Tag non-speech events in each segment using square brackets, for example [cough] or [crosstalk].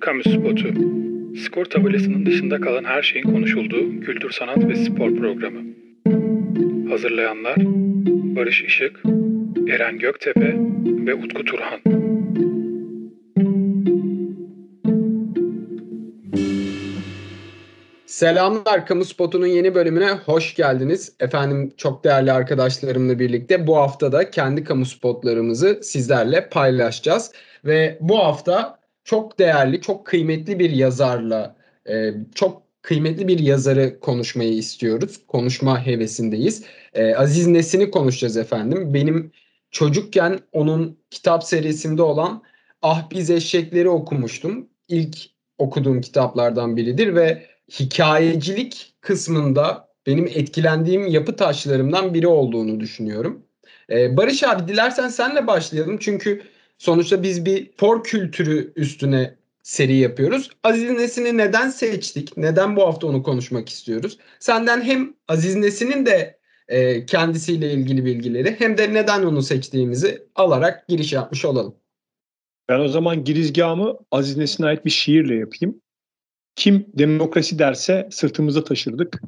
Kamu Spotu. Skor tabelasının dışında kalan her şeyin konuşulduğu kültür, sanat ve spor programı. Hazırlayanlar Barış Işık, Eren Göktepe ve Utku Turhan. Selamlar Kamu Spotu'nun yeni bölümüne hoş geldiniz. Efendim çok değerli arkadaşlarımla birlikte bu hafta da kendi kamu spotlarımızı sizlerle paylaşacağız. Ve bu hafta çok değerli, çok kıymetli bir yazarla, e, çok kıymetli bir yazarı konuşmayı istiyoruz. Konuşma hevesindeyiz. E, Aziz Nesin'i konuşacağız efendim. Benim çocukken onun kitap serisinde olan Ah Biz Eşekleri okumuştum. İlk okuduğum kitaplardan biridir ve hikayecilik kısmında benim etkilendiğim yapı taşlarımdan biri olduğunu düşünüyorum. Ee, Barış abi dilersen senle başlayalım. Çünkü sonuçta biz bir por kültürü üstüne seri yapıyoruz. Aziz Nesin'i neden seçtik? Neden bu hafta onu konuşmak istiyoruz? Senden hem Aziz Nesin'in de e, kendisiyle ilgili bilgileri hem de neden onu seçtiğimizi alarak giriş yapmış olalım. Ben o zaman girizgahımı Aziz Nesin'e ait bir şiirle yapayım. Kim demokrasi derse sırtımıza taşırdık.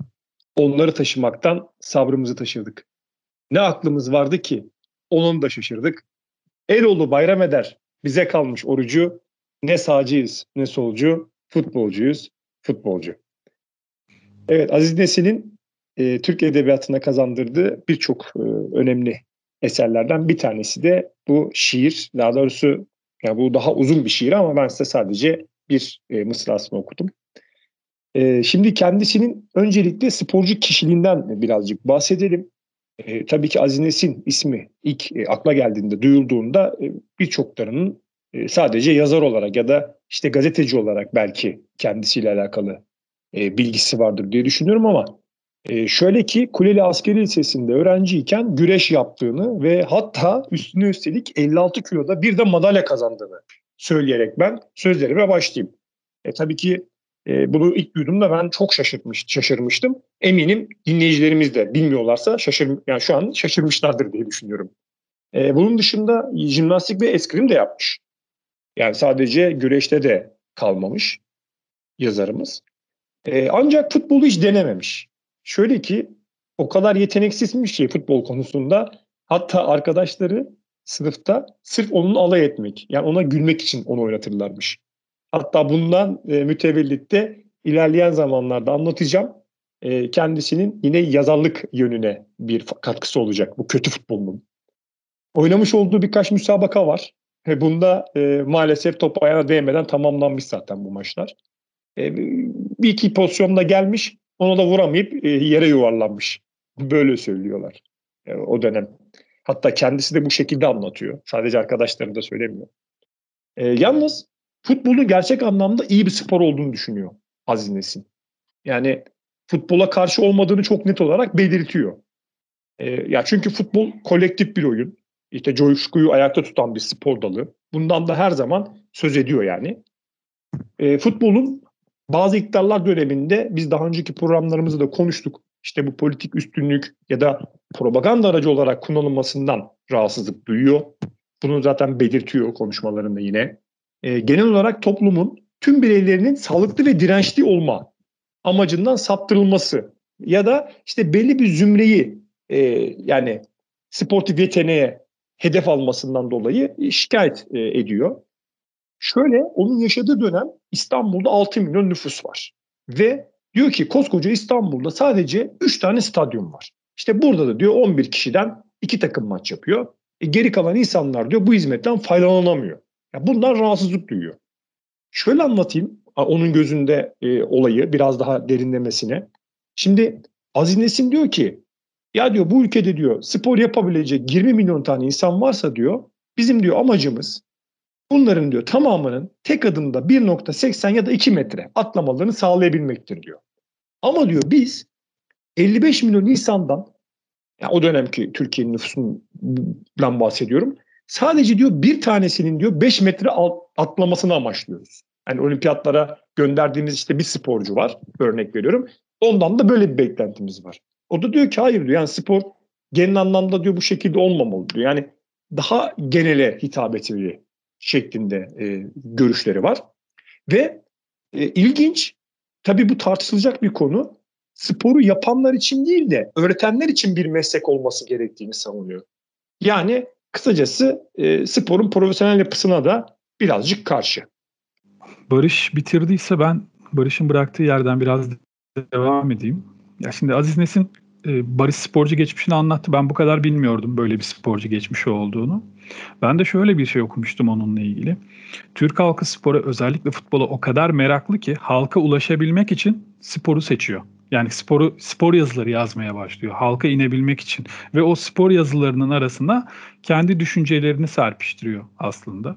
Onları taşımaktan sabrımızı taşırdık. Ne aklımız vardı ki onun da şaşırdık. Eloğlu bayram eder bize kalmış orucu. Ne sağcıyız ne solcu, futbolcuyuz, futbolcu. Evet Aziz Nesin'in e, Türk Edebiyatı'na kazandırdığı birçok e, önemli eserlerden bir tanesi de bu şiir. Daha doğrusu yani bu daha uzun bir şiir ama ben size sadece bir e, mısrasını okudum. E, şimdi kendisinin öncelikle sporcu kişiliğinden birazcık bahsedelim. E, tabii ki Aziz Nesin ismi ilk e, akla geldiğinde, duyulduğunda e, birçoklarının e, sadece yazar olarak ya da işte gazeteci olarak belki kendisiyle alakalı e, bilgisi vardır diye düşünüyorum ama e, şöyle ki Kuleli Askeri Lisesi'nde öğrenciyken güreş yaptığını ve hatta üstüne üstelik 56 kiloda bir de madalya kazandığını söyleyerek ben sözlerime başlayayım. E, tabii ki e, bunu ilk duyduğumda ben çok şaşırmış, şaşırmıştım. Eminim dinleyicilerimiz de bilmiyorlarsa şaşır, yani şu an şaşırmışlardır diye düşünüyorum. E, bunun dışında jimnastik ve eskrim de yapmış. Yani sadece güreşte de kalmamış yazarımız. E, ancak futbolu hiç denememiş. Şöyle ki o kadar yeteneksizmiş ki futbol konusunda hatta arkadaşları sınıfta sırf onun alay etmek yani ona gülmek için onu oynatırlarmış. Hatta bundan e, mütevellit de ilerleyen zamanlarda anlatacağım. E, kendisinin yine yazarlık yönüne bir katkısı olacak bu kötü futbolun. Oynamış olduğu birkaç müsabaka var. Ve bunda e, maalesef top ayağına değmeden tamamlanmış zaten bu maçlar. E, bir iki pozisyonda gelmiş, onu da vuramayıp e, yere yuvarlanmış. Böyle söylüyorlar e, o dönem. Hatta kendisi de bu şekilde anlatıyor. Sadece arkadaşlarım da söylemiyor. E, yalnız futbolun gerçek anlamda iyi bir spor olduğunu düşünüyor Aziz Nesin. Yani futbola karşı olmadığını çok net olarak belirtiyor. E, ya çünkü futbol kolektif bir oyun. İşte coşkuyu ayakta tutan bir spor dalı. Bundan da her zaman söz ediyor yani. E, futbolun bazı iktidarlar döneminde biz daha önceki programlarımızda da konuştuk. İşte bu politik üstünlük ya da propaganda aracı olarak kullanılmasından rahatsızlık duyuyor. Bunu zaten belirtiyor konuşmalarında yine e, genel olarak toplumun tüm bireylerinin sağlıklı ve dirençli olma amacından saptırılması ya da işte belli bir zümreyi e, yani sportif yeteneğe hedef almasından dolayı şikayet e, ediyor. Şöyle onun yaşadığı dönem İstanbul'da 6 milyon nüfus var. Ve diyor ki koskoca İstanbul'da sadece 3 tane stadyum var. İşte burada da diyor 11 kişiden 2 takım maç yapıyor. E, geri kalan insanlar diyor bu hizmetten faydalanamıyor. Ya bundan rahatsızlık duyuyor. Şöyle anlatayım onun gözünde e, olayı biraz daha derinlemesine. Şimdi Aziz Nesin diyor ki ya diyor bu ülkede diyor spor yapabilecek 20 milyon tane insan varsa diyor bizim diyor amacımız bunların diyor tamamının tek adımda 1.80 ya da 2 metre atlamalarını sağlayabilmektir diyor. Ama diyor biz 55 milyon insandan yani o dönemki Türkiye'nin nüfusundan bahsediyorum. Sadece diyor bir tanesinin diyor 5 metre atlamasını amaçlıyoruz. Yani olimpiyatlara gönderdiğimiz işte bir sporcu var örnek veriyorum. Ondan da böyle bir beklentimiz var. O da diyor ki hayır diyor yani spor genel anlamda diyor bu şekilde olmamalı diyor. Yani daha genele hitap etmeli şeklinde e, görüşleri var. Ve e, ilginç, tabii bu tartışılacak bir konu. Sporu yapanlar için değil de öğretenler için bir meslek olması gerektiğini savunuyor. Yani kısacası e, sporun profesyonel yapısına da birazcık karşı. Barış bitirdiyse ben Barış'ın bıraktığı yerden biraz devam edeyim. Ya şimdi Aziz Nesin e, Barış sporcu geçmişini anlattı. Ben bu kadar bilmiyordum böyle bir sporcu geçmişi olduğunu. Ben de şöyle bir şey okumuştum onunla ilgili. Türk halkı spora özellikle futbola o kadar meraklı ki halka ulaşabilmek için sporu seçiyor. Yani sporu spor yazıları yazmaya başlıyor halka inebilmek için ve o spor yazılarının arasında kendi düşüncelerini serpiştiriyor aslında.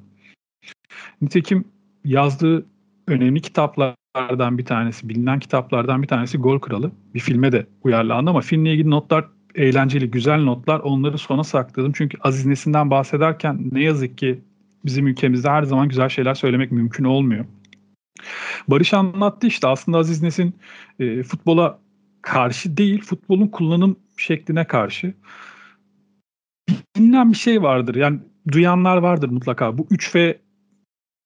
Nitekim yazdığı önemli kitaplardan bir tanesi, bilinen kitaplardan bir tanesi Gol Kralı. Bir filme de uyarlandı ama filmle ilgili notlar eğlenceli, güzel notlar. Onları sona sakladım. Çünkü Aziz Nesin'den bahsederken ne yazık ki bizim ülkemizde her zaman güzel şeyler söylemek mümkün olmuyor. Barış anlattı işte aslında Aziz Nesin e, futbola karşı değil, futbolun kullanım şekline karşı. Bilinen bir şey vardır. Yani duyanlar vardır mutlaka. Bu 3F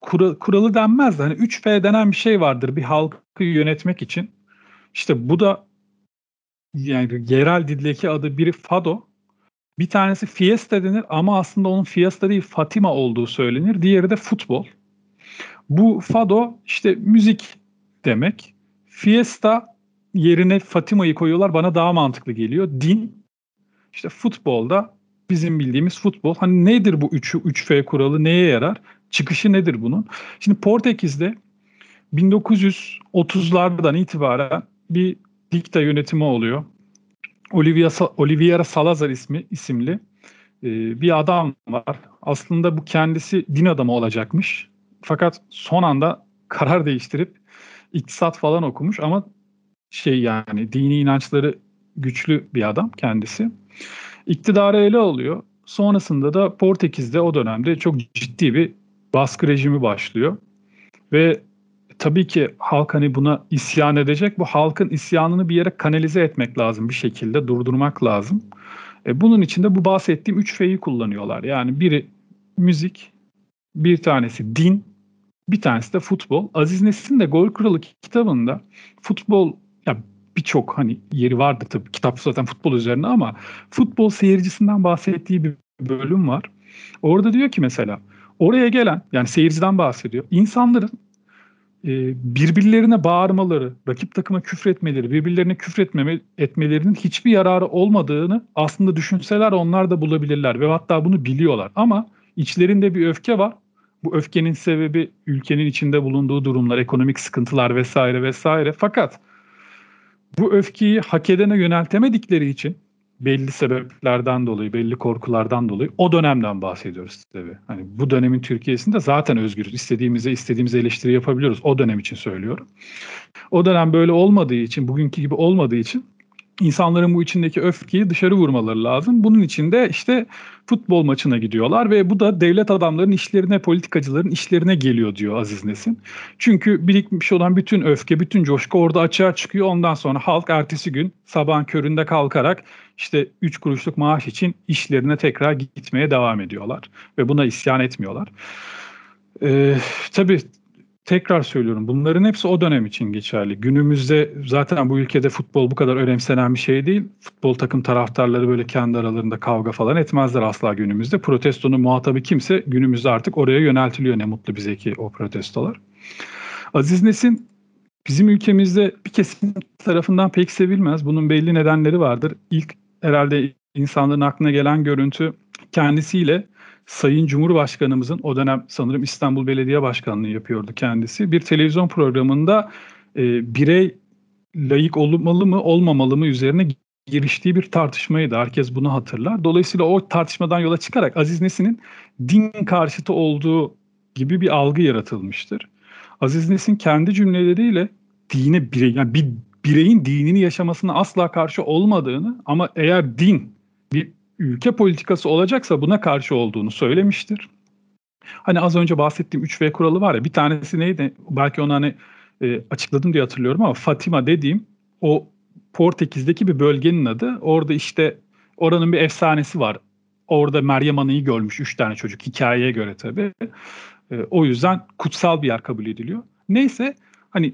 kuralı, kuralı denmez de hani 3F denen bir şey vardır bir halkı yönetmek için. İşte bu da yani yerel dildeki adı biri Fado. Bir tanesi Fiesta denir ama aslında onun Fiesta değil Fatima olduğu söylenir. Diğeri de futbol. Bu Fado işte müzik demek. Fiesta yerine Fatima'yı koyuyorlar. Bana daha mantıklı geliyor. Din işte futbolda bizim bildiğimiz futbol. Hani nedir bu 3 3F kuralı? Neye yarar? Çıkışı nedir bunun? Şimdi Portekiz'de 1930'lardan itibaren bir dikta yönetimi oluyor. Olivia, Oliveira Salazar ismi isimli e, bir adam var. Aslında bu kendisi din adamı olacakmış. Fakat son anda karar değiştirip iktisat falan okumuş ama şey yani dini inançları güçlü bir adam kendisi. İktidarı ele alıyor. Sonrasında da Portekiz'de o dönemde çok ciddi bir baskı rejimi başlıyor. Ve tabii ki halk hani buna isyan edecek. Bu halkın isyanını bir yere kanalize etmek lazım bir şekilde, durdurmak lazım. E, bunun için de bu bahsettiğim üç feyi kullanıyorlar. Yani biri müzik, bir tanesi din, bir tanesi de futbol. Aziz Nesin de Gol Kralı kitabında futbol ya birçok hani yeri vardı tabii kitap zaten futbol üzerine ama futbol seyircisinden bahsettiği bir bölüm var. Orada diyor ki mesela oraya gelen yani seyirciden bahsediyor. İnsanların e, birbirlerine bağırmaları, rakip takıma küfretmeleri, birbirlerine küfretmeme etmelerinin hiçbir yararı olmadığını aslında düşünseler onlar da bulabilirler ve hatta bunu biliyorlar. Ama içlerinde bir öfke var. Bu öfkenin sebebi ülkenin içinde bulunduğu durumlar, ekonomik sıkıntılar vesaire vesaire. Fakat bu öfkeyi hak edene yöneltemedikleri için belli sebeplerden dolayı, belli korkulardan dolayı o dönemden bahsediyoruz tabii. Hani bu dönemin Türkiye'sinde zaten özgürüz. İstediğimize istediğimiz eleştiri yapabiliyoruz. O dönem için söylüyorum. O dönem böyle olmadığı için, bugünkü gibi olmadığı için insanların bu içindeki öfkeyi dışarı vurmaları lazım. Bunun için de işte futbol maçına gidiyorlar ve bu da devlet adamlarının işlerine, politikacıların işlerine geliyor diyor Aziz Nesin. Çünkü birikmiş olan bütün öfke, bütün coşku orada açığa çıkıyor. Ondan sonra halk ertesi gün sabahın köründe kalkarak işte 3 kuruşluk maaş için işlerine tekrar gitmeye devam ediyorlar ve buna isyan etmiyorlar. Ee, tabii tekrar söylüyorum bunların hepsi o dönem için geçerli. Günümüzde zaten bu ülkede futbol bu kadar önemsenen bir şey değil. Futbol takım taraftarları böyle kendi aralarında kavga falan etmezler asla günümüzde. Protestonun muhatabı kimse günümüzde artık oraya yöneltiliyor ne mutlu bize ki o protestolar. Aziz Nesin bizim ülkemizde bir kesim tarafından pek sevilmez. Bunun belli nedenleri vardır. İlk herhalde insanların aklına gelen görüntü kendisiyle Sayın Cumhurbaşkanımızın o dönem sanırım İstanbul Belediye Başkanlığı yapıyordu kendisi. Bir televizyon programında e, birey layık olmalı mı olmamalı mı üzerine giriştiği bir tartışmaydı. Herkes bunu hatırlar. Dolayısıyla o tartışmadan yola çıkarak Aziz Nesin'in din karşıtı olduğu gibi bir algı yaratılmıştır. Aziz Nesin kendi cümleleriyle dine birey, yani bir bireyin dinini yaşamasına asla karşı olmadığını ama eğer din bir ülke politikası olacaksa buna karşı olduğunu söylemiştir. Hani az önce bahsettiğim 3V kuralı var ya bir tanesi neydi? Belki onu hani e, açıkladım diye hatırlıyorum ama Fatima dediğim o Portekiz'deki bir bölgenin adı. Orada işte oranın bir efsanesi var. Orada Meryem Ana'yı görmüş üç tane çocuk hikayeye göre tabii. E, o yüzden kutsal bir yer kabul ediliyor. Neyse hani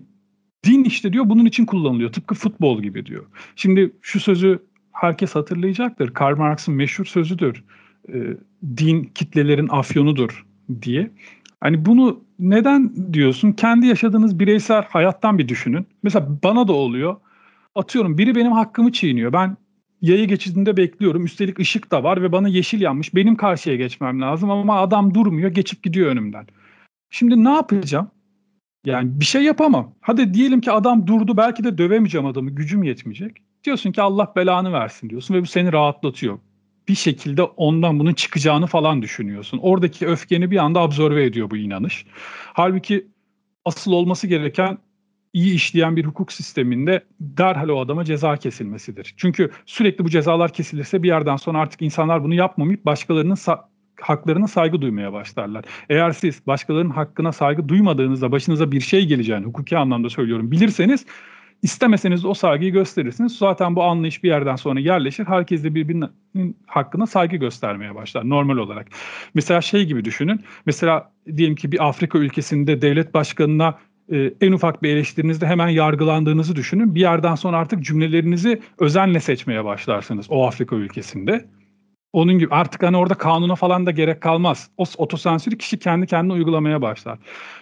din işte diyor bunun için kullanılıyor. Tıpkı futbol gibi diyor. Şimdi şu sözü herkes hatırlayacaktır. Karl Marx'ın meşhur sözüdür. E, din kitlelerin afyonudur diye. Hani bunu neden diyorsun? Kendi yaşadığınız bireysel hayattan bir düşünün. Mesela bana da oluyor. Atıyorum biri benim hakkımı çiğniyor. Ben yaya geçidinde bekliyorum. Üstelik ışık da var ve bana yeşil yanmış. Benim karşıya geçmem lazım ama adam durmuyor, geçip gidiyor önümden. Şimdi ne yapacağım? Yani bir şey yapamam. Hadi diyelim ki adam durdu belki de dövemeyeceğim adamı gücüm yetmeyecek. Diyorsun ki Allah belanı versin diyorsun ve bu seni rahatlatıyor. Bir şekilde ondan bunun çıkacağını falan düşünüyorsun. Oradaki öfkeni bir anda absorbe ediyor bu inanış. Halbuki asıl olması gereken iyi işleyen bir hukuk sisteminde derhal o adama ceza kesilmesidir. Çünkü sürekli bu cezalar kesilirse bir yerden sonra artık insanlar bunu yapmamayıp başkalarının sa- haklarına saygı duymaya başlarlar. Eğer siz başkalarının hakkına saygı duymadığınızda başınıza bir şey geleceğini hukuki anlamda söylüyorum bilirseniz istemeseniz de o saygıyı gösterirsiniz. Zaten bu anlayış bir yerden sonra yerleşir. Herkes de birbirinin hakkına saygı göstermeye başlar normal olarak. Mesela şey gibi düşünün. Mesela diyelim ki bir Afrika ülkesinde devlet başkanına e, en ufak bir eleştirinizde hemen yargılandığınızı düşünün. Bir yerden sonra artık cümlelerinizi özenle seçmeye başlarsınız o Afrika ülkesinde. Onun gibi artık hani orada kanuna falan da gerek kalmaz. O otosensürü kişi kendi kendine uygulamaya başlar.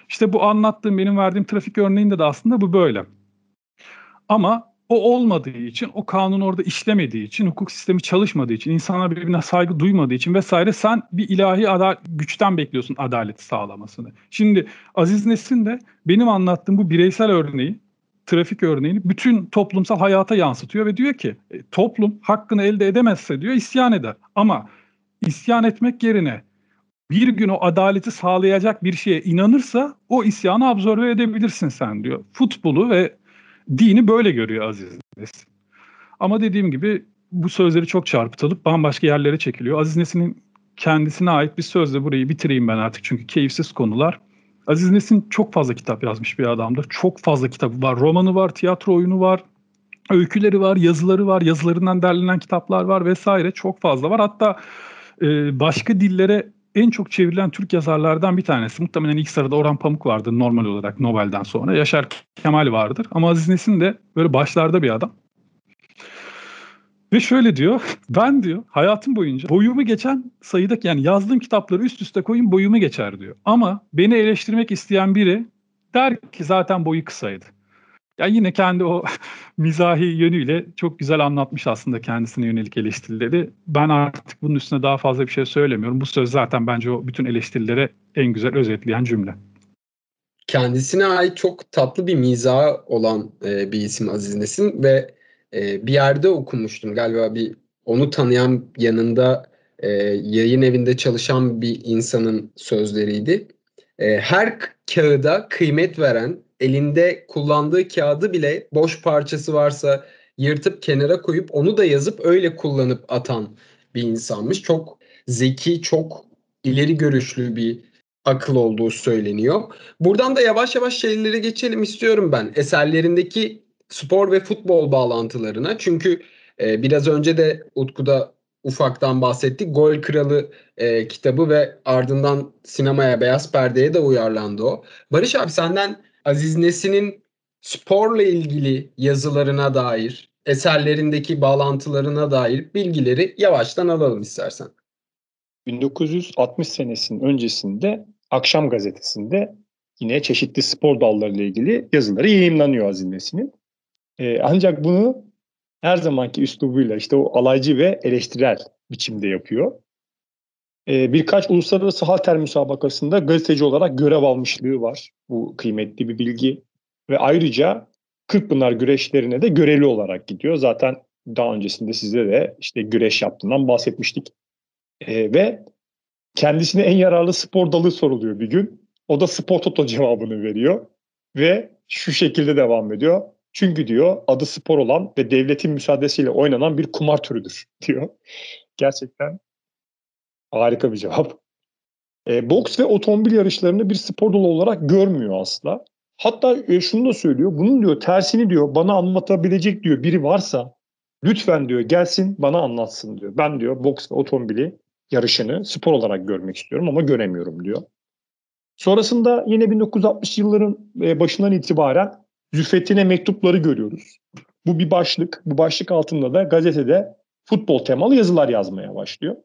İşte bu anlattığım benim verdiğim trafik örneğinde de aslında bu böyle. Ama o olmadığı için, o kanun orada işlemediği için, hukuk sistemi çalışmadığı için, insanlar birbirine saygı duymadığı için vesaire sen bir ilahi ada güçten bekliyorsun adaleti sağlamasını. Şimdi Aziz Nesin de benim anlattığım bu bireysel örneği, trafik örneğini bütün toplumsal hayata yansıtıyor ve diyor ki e, toplum hakkını elde edemezse diyor isyan eder. Ama isyan etmek yerine bir gün o adaleti sağlayacak bir şeye inanırsa o isyanı absorbe edebilirsin sen diyor. Futbolu ve dini böyle görüyor Aziz Nesin. Ama dediğim gibi bu sözleri çok çarpıtılıp bambaşka yerlere çekiliyor. Aziz Nesin'in kendisine ait bir sözle burayı bitireyim ben artık çünkü keyifsiz konular. Aziz Nesin çok fazla kitap yazmış bir adamdır. Çok fazla kitabı var. Romanı var, tiyatro oyunu var, öyküleri var, yazıları var, yazılarından derlenen kitaplar var vesaire. Çok fazla var. Hatta e, başka dillere en çok çevrilen Türk yazarlardan bir tanesi. Muhtemelen ilk sırada Orhan Pamuk vardır normal olarak Nobel'den sonra. Yaşar Kemal vardır. Ama Aziz Nesin de böyle başlarda bir adam. Ve şöyle diyor, [laughs] ben diyor hayatım boyunca boyumu geçen sayıda yani yazdığım kitapları üst üste koyun boyumu geçer diyor. Ama beni eleştirmek isteyen biri der ki zaten boyu kısaydı. Ya yine kendi o [laughs] mizahi yönüyle çok güzel anlatmış aslında kendisine yönelik eleştirileri. Ben artık bunun üstüne daha fazla bir şey söylemiyorum. Bu söz zaten bence o bütün eleştirilere en güzel özetleyen cümle. Kendisine ait çok tatlı bir mizahı olan e, bir isim Aziz Nesin ve e, bir yerde okumuştum galiba bir onu tanıyan yanında e, yayın evinde çalışan bir insanın sözleriydi. E, her kağıda kıymet veren, elinde kullandığı kağıdı bile boş parçası varsa yırtıp kenara koyup onu da yazıp öyle kullanıp atan bir insanmış. Çok zeki, çok ileri görüşlü bir akıl olduğu söyleniyor. Buradan da yavaş yavaş şeylere geçelim istiyorum ben. Eserlerindeki spor ve futbol bağlantılarına. Çünkü e, biraz önce de Utku'da ufaktan bahsettik. Gol Kralı e, kitabı ve ardından sinemaya Beyaz Perde'ye de uyarlandı o. Barış abi senden Aziz Nesin'in sporla ilgili yazılarına dair, eserlerindeki bağlantılarına dair bilgileri yavaştan alalım istersen. 1960 senesinin öncesinde Akşam Gazetesi'nde yine çeşitli spor dallarıyla ilgili yazıları yayınlanıyor Aziz Nesin'in. Ee, ancak bunu her zamanki üslubuyla işte o alaycı ve eleştirel biçimde yapıyor. Ee, birkaç uluslararası halter müsabakasında gazeteci olarak görev almışlığı var. Bu kıymetli bir bilgi. Ve ayrıca Kırkpınar güreşlerine de görevli olarak gidiyor. Zaten daha öncesinde size de işte güreş yaptığından bahsetmiştik. Ee, ve kendisine en yararlı spor dalı soruluyor bir gün. O da spor toto cevabını veriyor. Ve şu şekilde devam ediyor. Çünkü diyor adı spor olan ve devletin müsaadesiyle oynanan bir kumar türüdür [laughs] diyor. Gerçekten harika bir cevap. E, boks ve otomobil yarışlarını bir spor dalı olarak görmüyor asla. Hatta e, şunu da söylüyor. Bunun diyor tersini diyor bana anlatabilecek diyor biri varsa lütfen diyor gelsin bana anlatsın diyor. Ben diyor boks ve otomobili yarışını spor olarak görmek istiyorum ama göremiyorum diyor. Sonrasında yine 1960 yılların e, başından itibaren Züfettin'e mektupları görüyoruz. Bu bir başlık. Bu başlık altında da gazetede futbol temalı yazılar yazmaya başlıyor.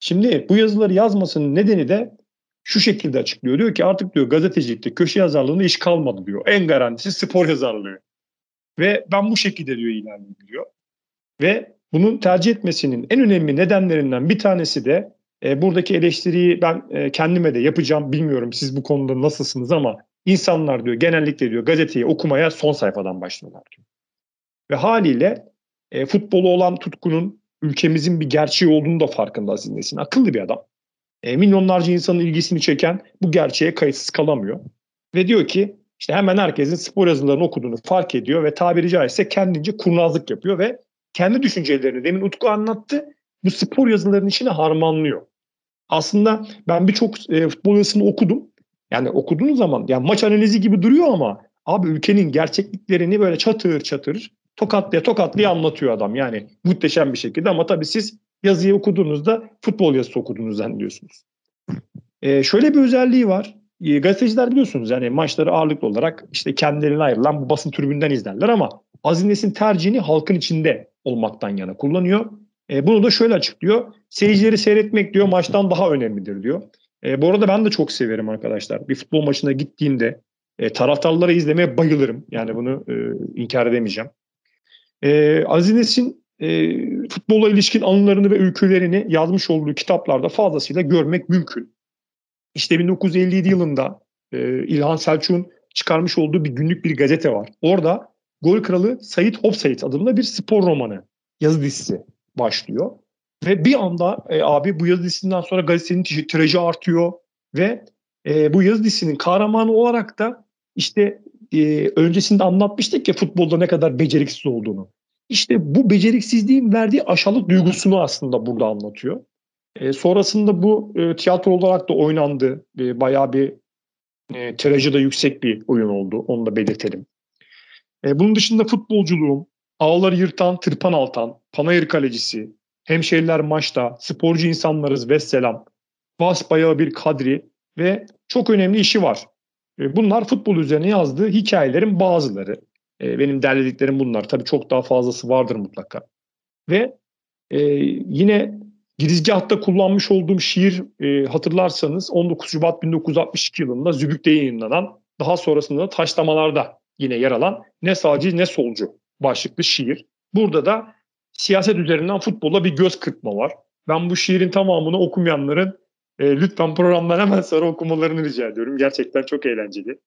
Şimdi bu yazıları yazmasının nedeni de şu şekilde açıklıyor. Diyor ki artık diyor gazetecilikte köşe yazarlığında iş kalmadı diyor. En garantisi spor yazarlığı. Ve ben bu şekilde diyor ilerleyeyim diyor. Ve bunun tercih etmesinin en önemli nedenlerinden bir tanesi de e, buradaki eleştiriyi ben e, kendime de yapacağım. Bilmiyorum siz bu konuda nasılsınız ama insanlar diyor genellikle diyor gazeteyi okumaya son sayfadan başlıyorlar diyor. Ve haliyle e, futbolu olan tutkunun ülkemizin bir gerçeği olduğunu da farkında Aziz Nesin. Akıllı bir adam. E, milyonlarca insanın ilgisini çeken bu gerçeğe kayıtsız kalamıyor. Ve diyor ki işte hemen herkesin spor yazılarını okuduğunu fark ediyor ve tabiri caizse kendince kurnazlık yapıyor ve kendi düşüncelerini demin Utku anlattı bu spor yazılarının içine harmanlıyor. Aslında ben birçok e, futbol yazısını okudum. Yani okuduğunuz zaman yani maç analizi gibi duruyor ama abi ülkenin gerçekliklerini böyle çatır çatır tokatlaya tokatlaya anlatıyor adam. Yani muhteşem bir şekilde ama tabii siz yazıyı okuduğunuzda futbol yazısı okuduğunuzu zannediyorsunuz. Ee, şöyle bir özelliği var. Ee, gazeteciler biliyorsunuz yani maçları ağırlıklı olarak işte kendilerine ayrılan bu basın tribünden izlerler ama Azines'in tercihini halkın içinde olmaktan yana kullanıyor. E, bunu da şöyle açıklıyor. Seyircileri seyretmek diyor maçtan daha önemlidir diyor. E, bu arada ben de çok severim arkadaşlar. Bir futbol maçına gittiğimde e, taraftarları izlemeye bayılırım. Yani bunu e, inkar edemeyeceğim. E, Azines'in e, futbola ilişkin anılarını ve öykülerini yazmış olduğu kitaplarda fazlasıyla görmek mümkün. İşte 1957 yılında e, İlhan Selçuk'un çıkarmış olduğu bir günlük bir gazete var. Orada Gol Kralı Sayit Hopsayit adında bir spor romanı yazı dizisi başlıyor. Ve bir anda e, abi bu yazı dizisinden sonra gazetenin tirajı artıyor ve e, bu yazı dizisinin kahramanı olarak da işte e, öncesinde anlatmıştık ya futbolda ne kadar beceriksiz olduğunu. İşte bu beceriksizliğin verdiği aşağılık duygusunu aslında burada anlatıyor. E, sonrasında bu e, tiyatro olarak da oynandı. E, bayağı bir e, tirajı da yüksek bir oyun oldu. Onu da belirtelim. E, bunun dışında futbolculuğum, ağları yırtan, tırpan altan, panayır kalecisi, hemşehriler maçta, sporcu insanlarız ve selam, basbayağı bir kadri ve çok önemli işi var. E, bunlar futbol üzerine yazdığı hikayelerin bazıları. E, benim derlediklerim bunlar. Tabii çok daha fazlası vardır mutlaka. Ve e, yine girizgahta kullanmış olduğum şiir hatırlarsanız 19 Şubat 1962 yılında Zübük'te yayınlanan daha sonrasında da Taşlamalar'da yine yer alan ne sağcı ne solcu başlıklı şiir. Burada da siyaset üzerinden futbola bir göz kırpma var. Ben bu şiirin tamamını okumayanların e, lütfen programdan hemen sonra okumalarını rica ediyorum. Gerçekten çok eğlenceli.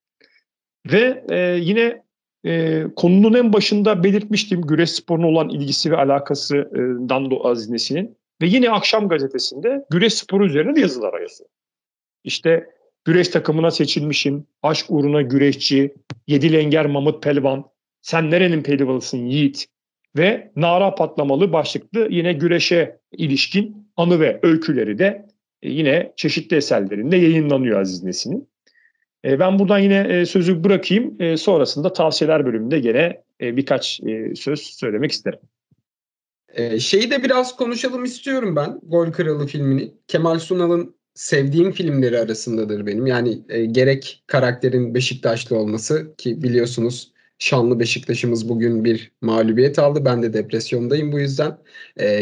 Ve e, yine e, konunun en başında belirtmiştim güreş sporuna olan ilgisi ve alakasından da Azinesinin. Ve yine akşam gazetesinde güreş sporu üzerine de yazılar yazıyor. İşte güreş takımına seçilmişim, aşk uğruna güreşçi, yedi lenger Mamut Pelvan, sen nerenin pehlivanısın Yiğit ve Nara patlamalı başlıklı yine güreşe ilişkin anı ve öyküleri de yine çeşitli eserlerinde yayınlanıyor Aziz Nesin'in. E, ben buradan yine e, sözü bırakayım. Sonrasında tavsiyeler bölümünde gene birkaç söz söylemek isterim. Şeyi de biraz konuşalım istiyorum ben. Gol Kralı filmini. Kemal Sunal'ın sevdiğim filmleri arasındadır benim. Yani gerek karakterin Beşiktaşlı olması ki biliyorsunuz şanlı Beşiktaş'ımız bugün bir mağlubiyet aldı. Ben de depresyondayım bu yüzden.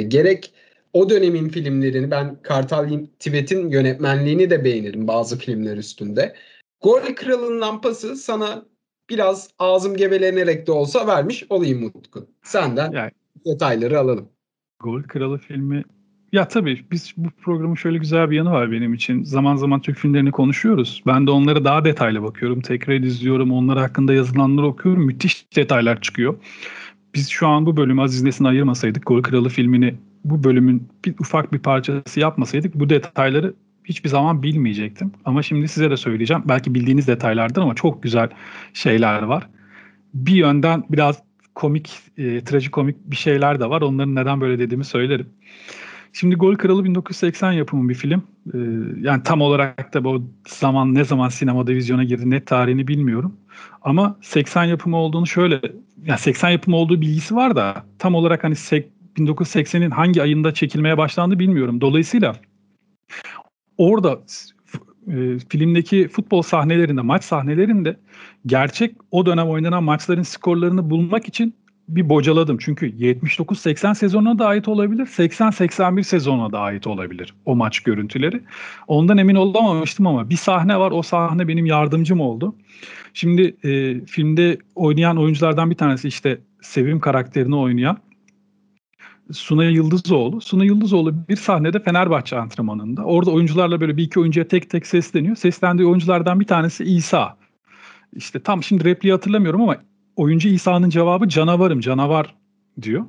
gerek o dönemin filmlerini ben Kartal Tibet'in yönetmenliğini de beğenirim bazı filmler üstünde. Gol Kralı'nın pası sana biraz ağzım gevelenerek de olsa vermiş olayım Mutku. Senden yani, detayları alalım. Gol Kralı filmi ya tabii biz bu programın şöyle güzel bir yanı var benim için. Zaman zaman Türk filmlerini konuşuyoruz. Ben de onlara daha detaylı bakıyorum. Tekrar izliyorum. Onlar hakkında yazılanları okuyorum. Müthiş detaylar çıkıyor. Biz şu an bu bölümü Aziz Nesin'e ayırmasaydık Gol Kralı filmini bu bölümün bir ufak bir parçası yapmasaydık bu detayları hiçbir zaman bilmeyecektim. Ama şimdi size de söyleyeceğim. Belki bildiğiniz detaylardır ama çok güzel şeyler var. Bir yönden biraz komik, e, trajikomik bir şeyler de var. Onların neden böyle dediğimi söylerim. Şimdi Gol Kralı 1980 yapımı bir film. Ee, yani tam olarak da bu zaman ne zaman sinemada vizyona girdi net tarihini bilmiyorum. Ama 80 yapımı olduğunu şöyle yani 80 yapımı olduğu bilgisi var da tam olarak hani 1980'in hangi ayında çekilmeye başlandı bilmiyorum. Dolayısıyla orada e, filmdeki futbol sahnelerinde, maç sahnelerinde gerçek o dönem oynanan maçların skorlarını bulmak için bir bocaladım. Çünkü 79-80 sezonuna da ait olabilir, 80-81 sezonuna da ait olabilir o maç görüntüleri. Ondan emin olamamıştım ama bir sahne var. O sahne benim yardımcım oldu. Şimdi e, filmde oynayan oyunculardan bir tanesi işte Sevim karakterini oynayan Suna Yıldızoğlu. Suna Yıldızoğlu bir sahnede Fenerbahçe antrenmanında. Orada oyuncularla böyle bir iki oyuncuya tek tek sesleniyor. Seslendiği oyunculardan bir tanesi İsa. İşte tam şimdi repliği hatırlamıyorum ama oyuncu İsa'nın cevabı canavarım, canavar diyor.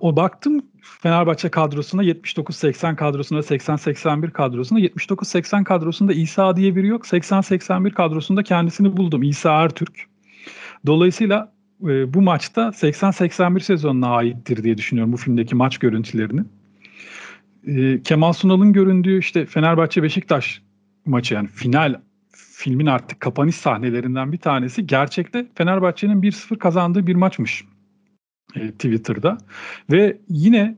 O baktım Fenerbahçe kadrosuna 79-80 kadrosuna 80-81 kadrosuna 79-80 kadrosunda İsa diye biri yok. 80-81 kadrosunda kendisini buldum. İsa Ertürk. Dolayısıyla e, bu maçta 80-81 sezonuna aittir diye düşünüyorum bu filmdeki maç görüntülerini. E, Kemal Sunal'ın göründüğü işte Fenerbahçe Beşiktaş maçı yani final filmin artık kapanış sahnelerinden bir tanesi gerçekte Fenerbahçe'nin 1-0 kazandığı bir maçmış e, Twitter'da ve yine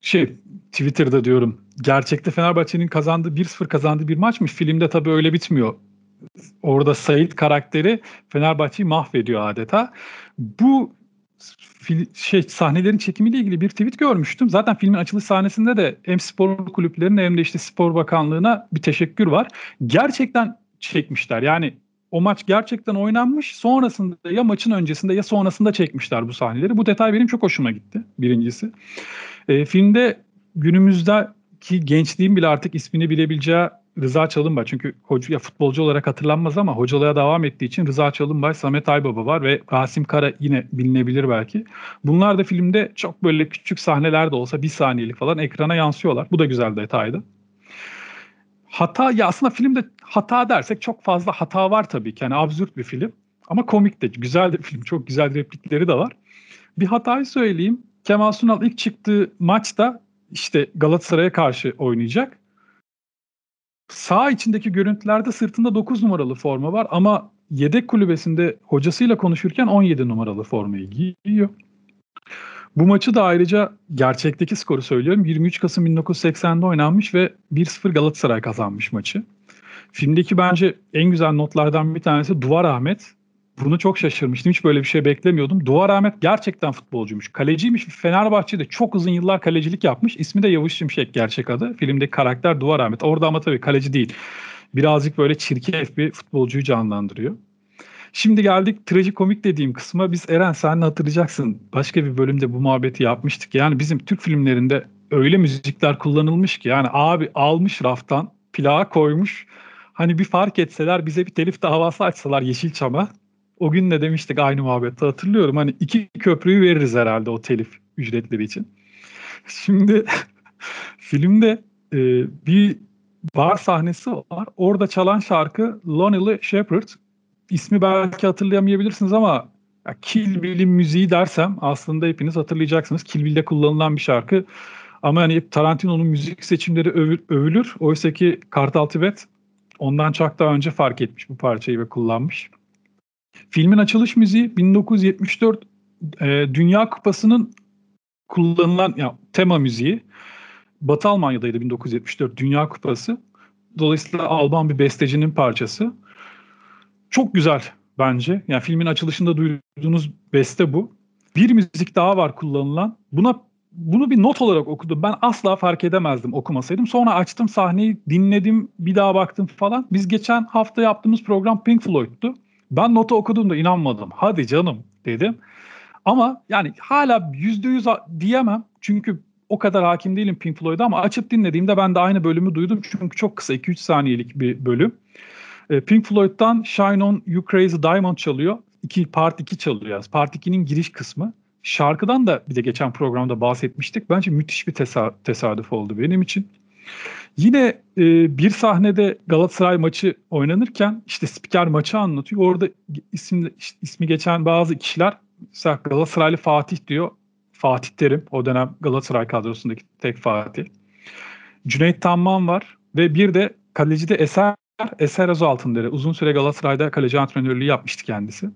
şey Twitter'da diyorum gerçekte Fenerbahçe'nin kazandığı 1-0 kazandığı bir maçmış. Filmde tabii öyle bitmiyor orada Sait karakteri Fenerbahçe'yi mahvediyor adeta. Bu şey sahnelerin çekimiyle ilgili bir tweet görmüştüm. Zaten filmin açılış sahnesinde de hem spor kulüplerine hem de işte spor bakanlığına bir teşekkür var. Gerçekten çekmişler. Yani o maç gerçekten oynanmış. Sonrasında ya maçın öncesinde ya sonrasında çekmişler bu sahneleri. Bu detay benim çok hoşuma gitti birincisi. E, filmde günümüzdeki gençliğin bile artık ismini bilebileceği Rıza Çalınbay çünkü hoca, ya futbolcu olarak hatırlanmaz ama hocalığa devam ettiği için Rıza Çalınbay, Samet Aybaba var ve Rasim Kara yine bilinebilir belki. Bunlar da filmde çok böyle küçük sahneler de olsa bir saniyelik falan ekrana yansıyorlar. Bu da güzel detaydı. Hata ya aslında filmde hata dersek çok fazla hata var tabii ki. Yani absürt bir film ama komik de güzel de film. Çok güzel replikleri de var. Bir hatayı söyleyeyim. Kemal Sunal ilk çıktığı maçta işte Galatasaray'a karşı oynayacak sağ içindeki görüntülerde sırtında 9 numaralı forma var ama yedek kulübesinde hocasıyla konuşurken 17 numaralı formayı giyiyor. Bu maçı da ayrıca gerçekteki skoru söylüyorum. 23 Kasım 1980'de oynanmış ve 1-0 Galatasaray kazanmış maçı. Filmdeki bence en güzel notlardan bir tanesi Duvar Ahmet. Bunu çok şaşırmıştım. Hiç böyle bir şey beklemiyordum. Duvar Ahmet gerçekten futbolcuymuş. Kaleciymiş. Fenerbahçe'de çok uzun yıllar kalecilik yapmış. İsmi de Yavuz Şimşek gerçek adı. Filmdeki karakter Duvar Ahmet. Orada ama tabii kaleci değil. Birazcık böyle çirkef bir futbolcuyu canlandırıyor. Şimdi geldik trajikomik dediğim kısma. Biz Eren sen hatırlayacaksın. Başka bir bölümde bu muhabbeti yapmıştık. Yani bizim Türk filmlerinde öyle müzikler kullanılmış ki yani abi almış raftan plağa koymuş. Hani bir fark etseler bize bir telif davası açsalar Yeşilçam'a o gün ne demiştik aynı muhabbette hatırlıyorum. Hani iki köprüyü veririz herhalde o telif ücretleri için. Şimdi [laughs] filmde e, bir bar sahnesi var. Orada çalan şarkı Lonely Shepherd. İsmi belki hatırlayamayabilirsiniz ama ya Kill Bill'in müziği dersem aslında hepiniz hatırlayacaksınız. Kill Bill'de kullanılan bir şarkı. Ama hani Tarantino'nun müzik seçimleri övülür. Oysa ki Kartal Tibet ondan çok daha önce fark etmiş bu parçayı ve kullanmış. Filmin açılış müziği 1974 e, Dünya Kupası'nın kullanılan ya, tema müziği. Batı Almanya'daydı 1974 Dünya Kupası. Dolayısıyla Alman bir bestecinin parçası. Çok güzel bence. Yani filmin açılışında duyduğunuz beste bu. Bir müzik daha var kullanılan. Buna bunu bir not olarak okudum. Ben asla fark edemezdim okumasaydım. Sonra açtım sahneyi, dinledim, bir daha baktım falan. Biz geçen hafta yaptığımız program Pink Floyd'tu. Ben notu okuduğumda inanmadım. Hadi canım dedim. Ama yani hala yüzde yüz diyemem. Çünkü o kadar hakim değilim Pink Floyd'a ama açıp dinlediğimde ben de aynı bölümü duydum. Çünkü çok kısa 2-3 saniyelik bir bölüm. Ee, Pink Floyd'dan Shine On You Crazy Diamond çalıyor. İki, part 2 çalıyor. Part 2'nin giriş kısmı. Şarkıdan da bir de geçen programda bahsetmiştik. Bence müthiş bir tesa- tesadüf oldu benim için. Yine e, bir sahnede Galatasaray maçı oynanırken işte spiker maçı anlatıyor. Orada isim, ismi geçen bazı kişiler mesela Galatasaraylı Fatih diyor. Fatih Terim o dönem Galatasaray kadrosundaki tek Fatih. Cüneyt Tamman var ve bir de kaleci de Eser Eser Özaltındere. Uzun süre Galatasaray'da kaleci antrenörlüğü yapmıştı kendisi.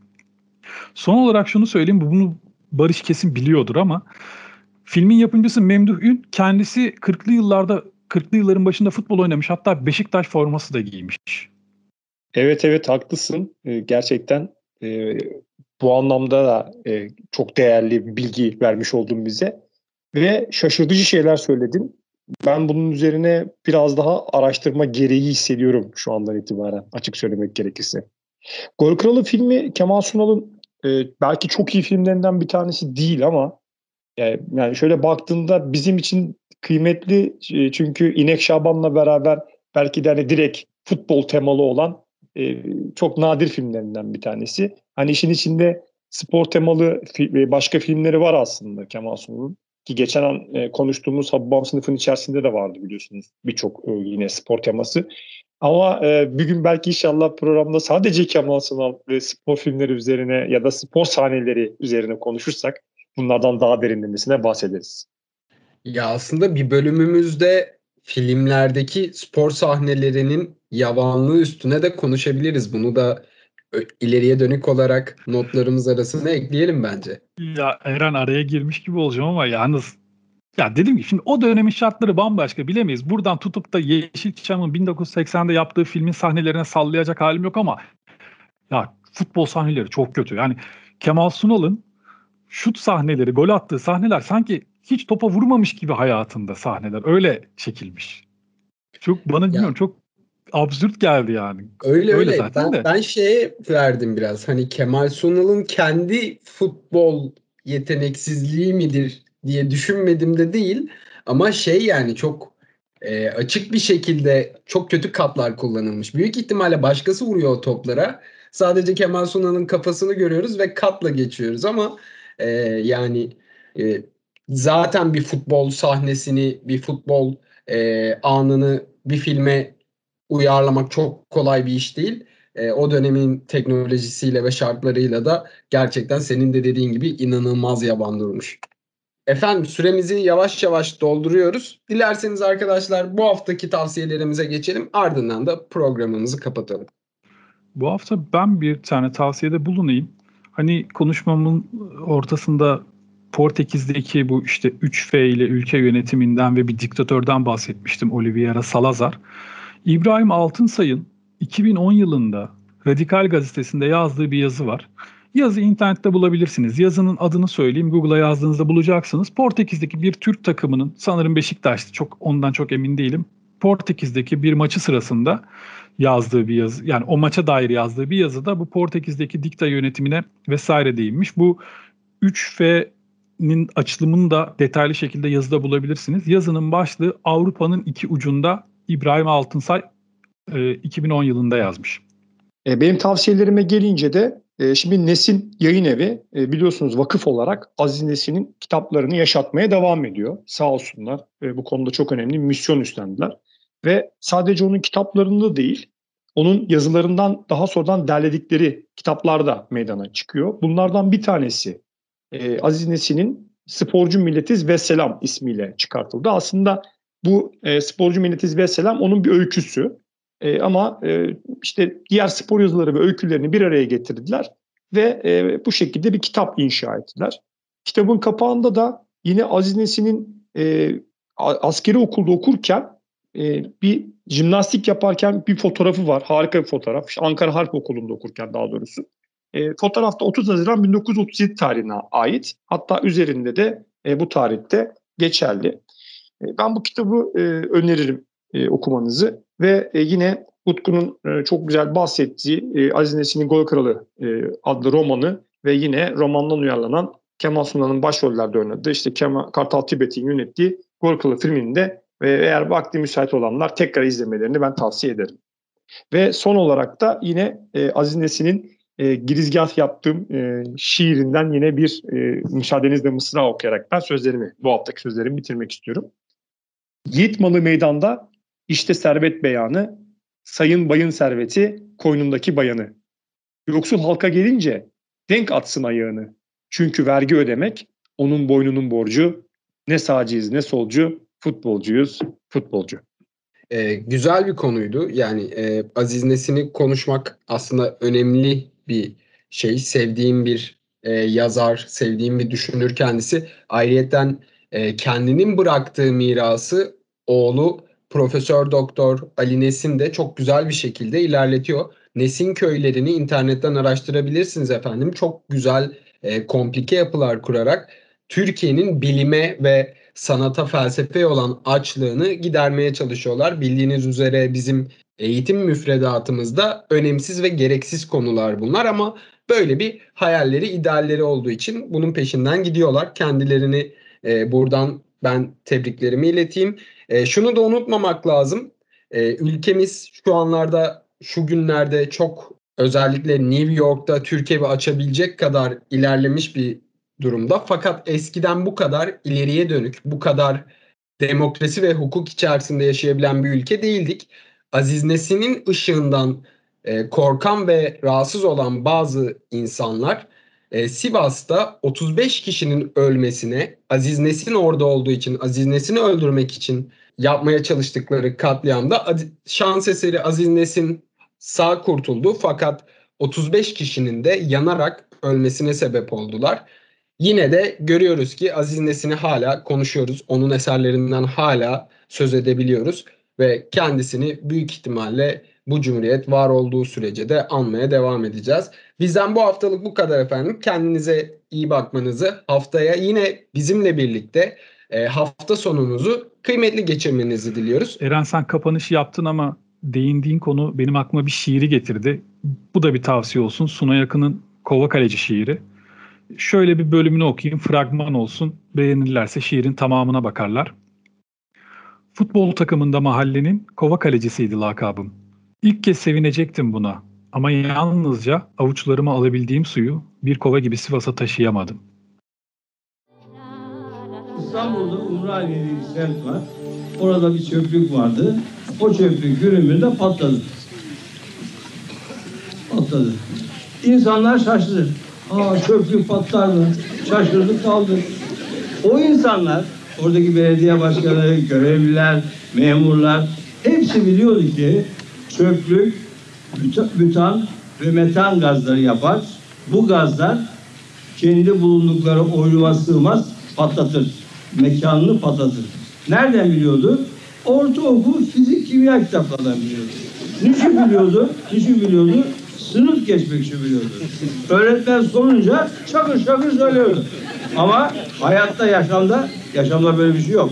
Son olarak şunu söyleyeyim. Bunu Barış kesin biliyordur ama filmin yapımcısı Memduh Ün kendisi 40'lı yıllarda 40'lı yılların başında futbol oynamış. Hatta Beşiktaş forması da giymiş. Evet evet haklısın. Ee, gerçekten e, bu anlamda da e, çok değerli bir bilgi vermiş oldun bize. Ve şaşırtıcı şeyler söyledin. Ben bunun üzerine biraz daha araştırma gereği hissediyorum şu andan itibaren açık söylemek gerekirse. Gol Kralı filmi Kemal Sunal'ın e, belki çok iyi filmlerinden bir tanesi değil ama yani, yani şöyle baktığında bizim için kıymetli e, çünkü İnek Şaban'la beraber belki de hani direkt futbol temalı olan e, çok nadir filmlerinden bir tanesi. Hani işin içinde spor temalı fi, başka filmleri var aslında Kemal Sunal'ın. Ki geçen an e, konuştuğumuz Habibam sınıfın içerisinde de vardı biliyorsunuz birçok e, yine spor teması. Ama e, bir gün belki inşallah programda sadece Kemal Sunal ve spor filmleri üzerine ya da spor sahneleri üzerine konuşursak bunlardan daha derinlemesine bahsederiz. Ya aslında bir bölümümüzde filmlerdeki spor sahnelerinin yavanlığı üstüne de konuşabiliriz. Bunu da ileriye dönük olarak notlarımız arasına ekleyelim bence. Ya Eren araya girmiş gibi olacağım ama yalnız ya dedim ki şimdi o dönemin şartları bambaşka bilemeyiz. Buradan tutup da Yeşilçam'ın 1980'de yaptığı filmin sahnelerine sallayacak halim yok ama ya futbol sahneleri çok kötü. Yani Kemal Sunal'ın şut sahneleri, gol attığı sahneler sanki hiç topa vurmamış gibi hayatında sahneler. Öyle çekilmiş. Çok bana ya. bilmiyorum çok absürt geldi yani. Öyle öyle. öyle. Zaten ben, de. ben şeye verdim biraz. Hani Kemal Sunal'ın kendi futbol yeteneksizliği midir diye düşünmedim de değil. Ama şey yani çok e, açık bir şekilde çok kötü katlar kullanılmış. Büyük ihtimalle başkası vuruyor o toplara. Sadece Kemal Sunal'ın kafasını görüyoruz ve katla geçiyoruz ama e, yani e, zaten bir futbol sahnesini, bir futbol e, anını bir filme uyarlamak çok kolay bir iş değil. E, o dönemin teknolojisiyle ve şartlarıyla da gerçekten senin de dediğin gibi inanılmaz yaban durmuş. Efendim süremizi yavaş yavaş dolduruyoruz. Dilerseniz arkadaşlar bu haftaki tavsiyelerimize geçelim. Ardından da programımızı kapatalım. Bu hafta ben bir tane tavsiyede bulunayım. Hani konuşmamın ortasında Portekiz'deki bu işte 3F ile ülke yönetiminden ve bir diktatörden bahsetmiştim Oliveira Salazar. İbrahim Altınsay'ın 2010 yılında Radikal gazetesinde yazdığı bir yazı var. Yazı internette bulabilirsiniz. Yazının adını söyleyeyim. Google'a yazdığınızda bulacaksınız. Portekiz'deki bir Türk takımının sanırım Beşiktaş'tı. Çok ondan çok emin değilim. Portekiz'deki bir maçı sırasında yazdığı bir yazı. Yani o maça dair yazdığı bir yazıda bu Portekiz'deki dikta yönetimine vesaire değinmiş. Bu 3F'nin açılımını da detaylı şekilde yazıda bulabilirsiniz. Yazının başlığı Avrupa'nın iki ucunda İbrahim Altınsay e, 2010 yılında yazmış. E, benim tavsiyelerime gelince de e, şimdi Nesin Yayın Evi e, biliyorsunuz vakıf olarak Aziz Nesin'in kitaplarını yaşatmaya devam ediyor. Sağ olsunlar e, bu konuda çok önemli bir misyon üstlendiler. Ve sadece onun kitaplarında değil, onun yazılarından daha sonradan derledikleri kitaplar da meydana çıkıyor. Bunlardan bir tanesi e, Aziz Nesin'in Sporcu Milletiz ve Selam ismiyle çıkartıldı. Aslında bu e, Sporcu Milletiz ve Selam onun bir öyküsü. E, ama e, işte diğer spor yazıları ve öykülerini bir araya getirdiler ve e, bu şekilde bir kitap inşa ettiler. Kitabın kapağında da yine Aziz Nesin'in e, askeri okulda okurken e, bir jimnastik yaparken bir fotoğrafı var. Harika bir fotoğraf. İşte Ankara Harp Okulu'nda okurken daha doğrusu. E, fotoğrafta 30 Haziran 1937 tarihine ait. Hatta üzerinde de e, bu tarihte geçerli. E, ben bu kitabı e, öneririm e, okumanızı ve e, yine Utku'nun e, çok güzel bahsettiği e, Aziz Nesin'in Gol Kralı e, adlı romanı ve yine romandan uyarlanan Kemal Sunal'ın başrollerde oynadığı işte Kemal Kartal Tibet'in yönettiği Gol Kralı filminde ve eğer vakti müsait olanlar tekrar izlemelerini ben tavsiye ederim. Ve son olarak da yine e, Aziz Nesin'in e, girizgah yaptığım e, şiirinden yine bir e, müsaadenizle mısra okuyarak ben sözlerimi, bu haftaki sözlerimi bitirmek istiyorum. Yiğit malı meydanda işte servet beyanı, sayın bayın serveti koynundaki bayanı. Yoksul halka gelince denk atsın ayağını. Çünkü vergi ödemek onun boynunun borcu. Ne sağcıyız ne solcu, futbolcuyuz, futbolcu. Ee, güzel bir konuydu. Yani e, Aziz Nesin'i konuşmak aslında önemli bir şey. Sevdiğim bir e, yazar, sevdiğim bir düşünür kendisi. Ayrıyeten e, kendinin bıraktığı mirası oğlu Profesör Doktor Ali Nesin de çok güzel bir şekilde ilerletiyor. Nesin köylerini internetten araştırabilirsiniz efendim. Çok güzel e, komplike yapılar kurarak Türkiye'nin bilime ve sanata, felsefeye olan açlığını gidermeye çalışıyorlar. Bildiğiniz üzere bizim eğitim müfredatımızda önemsiz ve gereksiz konular bunlar ama böyle bir hayalleri, idealleri olduğu için bunun peşinden gidiyorlar. Kendilerini e, buradan ben tebriklerimi ileteyim. E, şunu da unutmamak lazım. E, ülkemiz şu anlarda, şu günlerde çok özellikle New York'ta Türkiye'yi açabilecek kadar ilerlemiş bir durumda. Fakat eskiden bu kadar ileriye dönük, bu kadar demokrasi ve hukuk içerisinde yaşayabilen bir ülke değildik. Aziz Nesin'in ışığından e, korkan ve rahatsız olan bazı insanlar e, Sivas'ta 35 kişinin ölmesine Aziz Nesin orada olduğu için Aziz Nesin'i öldürmek için yapmaya çalıştıkları katliamda şans eseri Aziz Nesin sağ kurtuldu fakat 35 kişinin de yanarak ölmesine sebep oldular. Yine de görüyoruz ki Aziz Nesin'i hala konuşuyoruz. Onun eserlerinden hala söz edebiliyoruz ve kendisini büyük ihtimalle bu cumhuriyet var olduğu sürece de anmaya devam edeceğiz. Bizden bu haftalık bu kadar efendim. Kendinize iyi bakmanızı, haftaya yine bizimle birlikte e, hafta sonunuzu kıymetli geçirmenizi diliyoruz. Eren sen kapanışı yaptın ama değindiğin konu benim aklıma bir şiiri getirdi. Bu da bir tavsiye olsun. Suna Yakın'ın Kova Kaleci şiiri. Şöyle bir bölümünü okuyayım, fragman olsun. Beğenirlerse şiirin tamamına bakarlar. Futbol takımında mahallenin kova kalecisiydi lakabım. İlk kez sevinecektim buna ama yalnızca avuçlarıma alabildiğim suyu bir kova gibi Sivas'a taşıyamadım. İstanbul'da Umraniye bir semt var. Orada bir çöplük vardı. O çöplük günümüzde patladı. Patladı. İnsanlar şaşırdı. Aa çöplük patlar mı? Şaşırdık kaldık. O insanlar, oradaki belediye başkanı, görevliler, memurlar hepsi biliyordu ki çöplük, bütan ve metan gazları yapar. Bu gazlar kendi bulundukları oyluğa sığmaz, patlatır. Mekanını patlatır. Nereden biliyordu? Ortaokul fizik kimya kitaplarından biliyordu. Niçin biliyordu? Niçin biliyordu? Sınıf geçmek için biliyordu. Öğretmen sorunca şakır şakır söylüyordu. Ama hayatta, yaşamda, yaşamda böyle bir şey yok.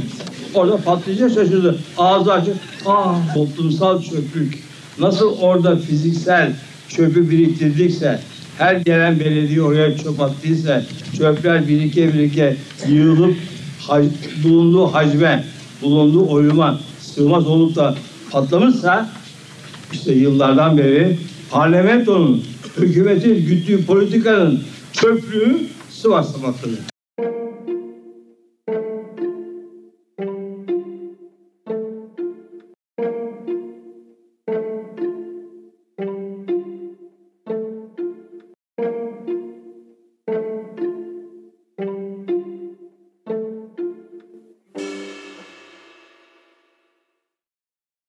Orada patlayınca şaşırdı. Ağzı açık. Aa, toplumsal çöplük. Nasıl orada fiziksel çöpü biriktirdikse, her gelen belediye oraya çöp attıysa, çöpler birike birike yığılıp hac, bulunduğu hacme, bulunduğu oyuma sığmaz olup da patlamışsa, işte yıllardan beri parlamentonun, hükümetin güttüğü politikanın çöplüğü Sivas'ta patladı.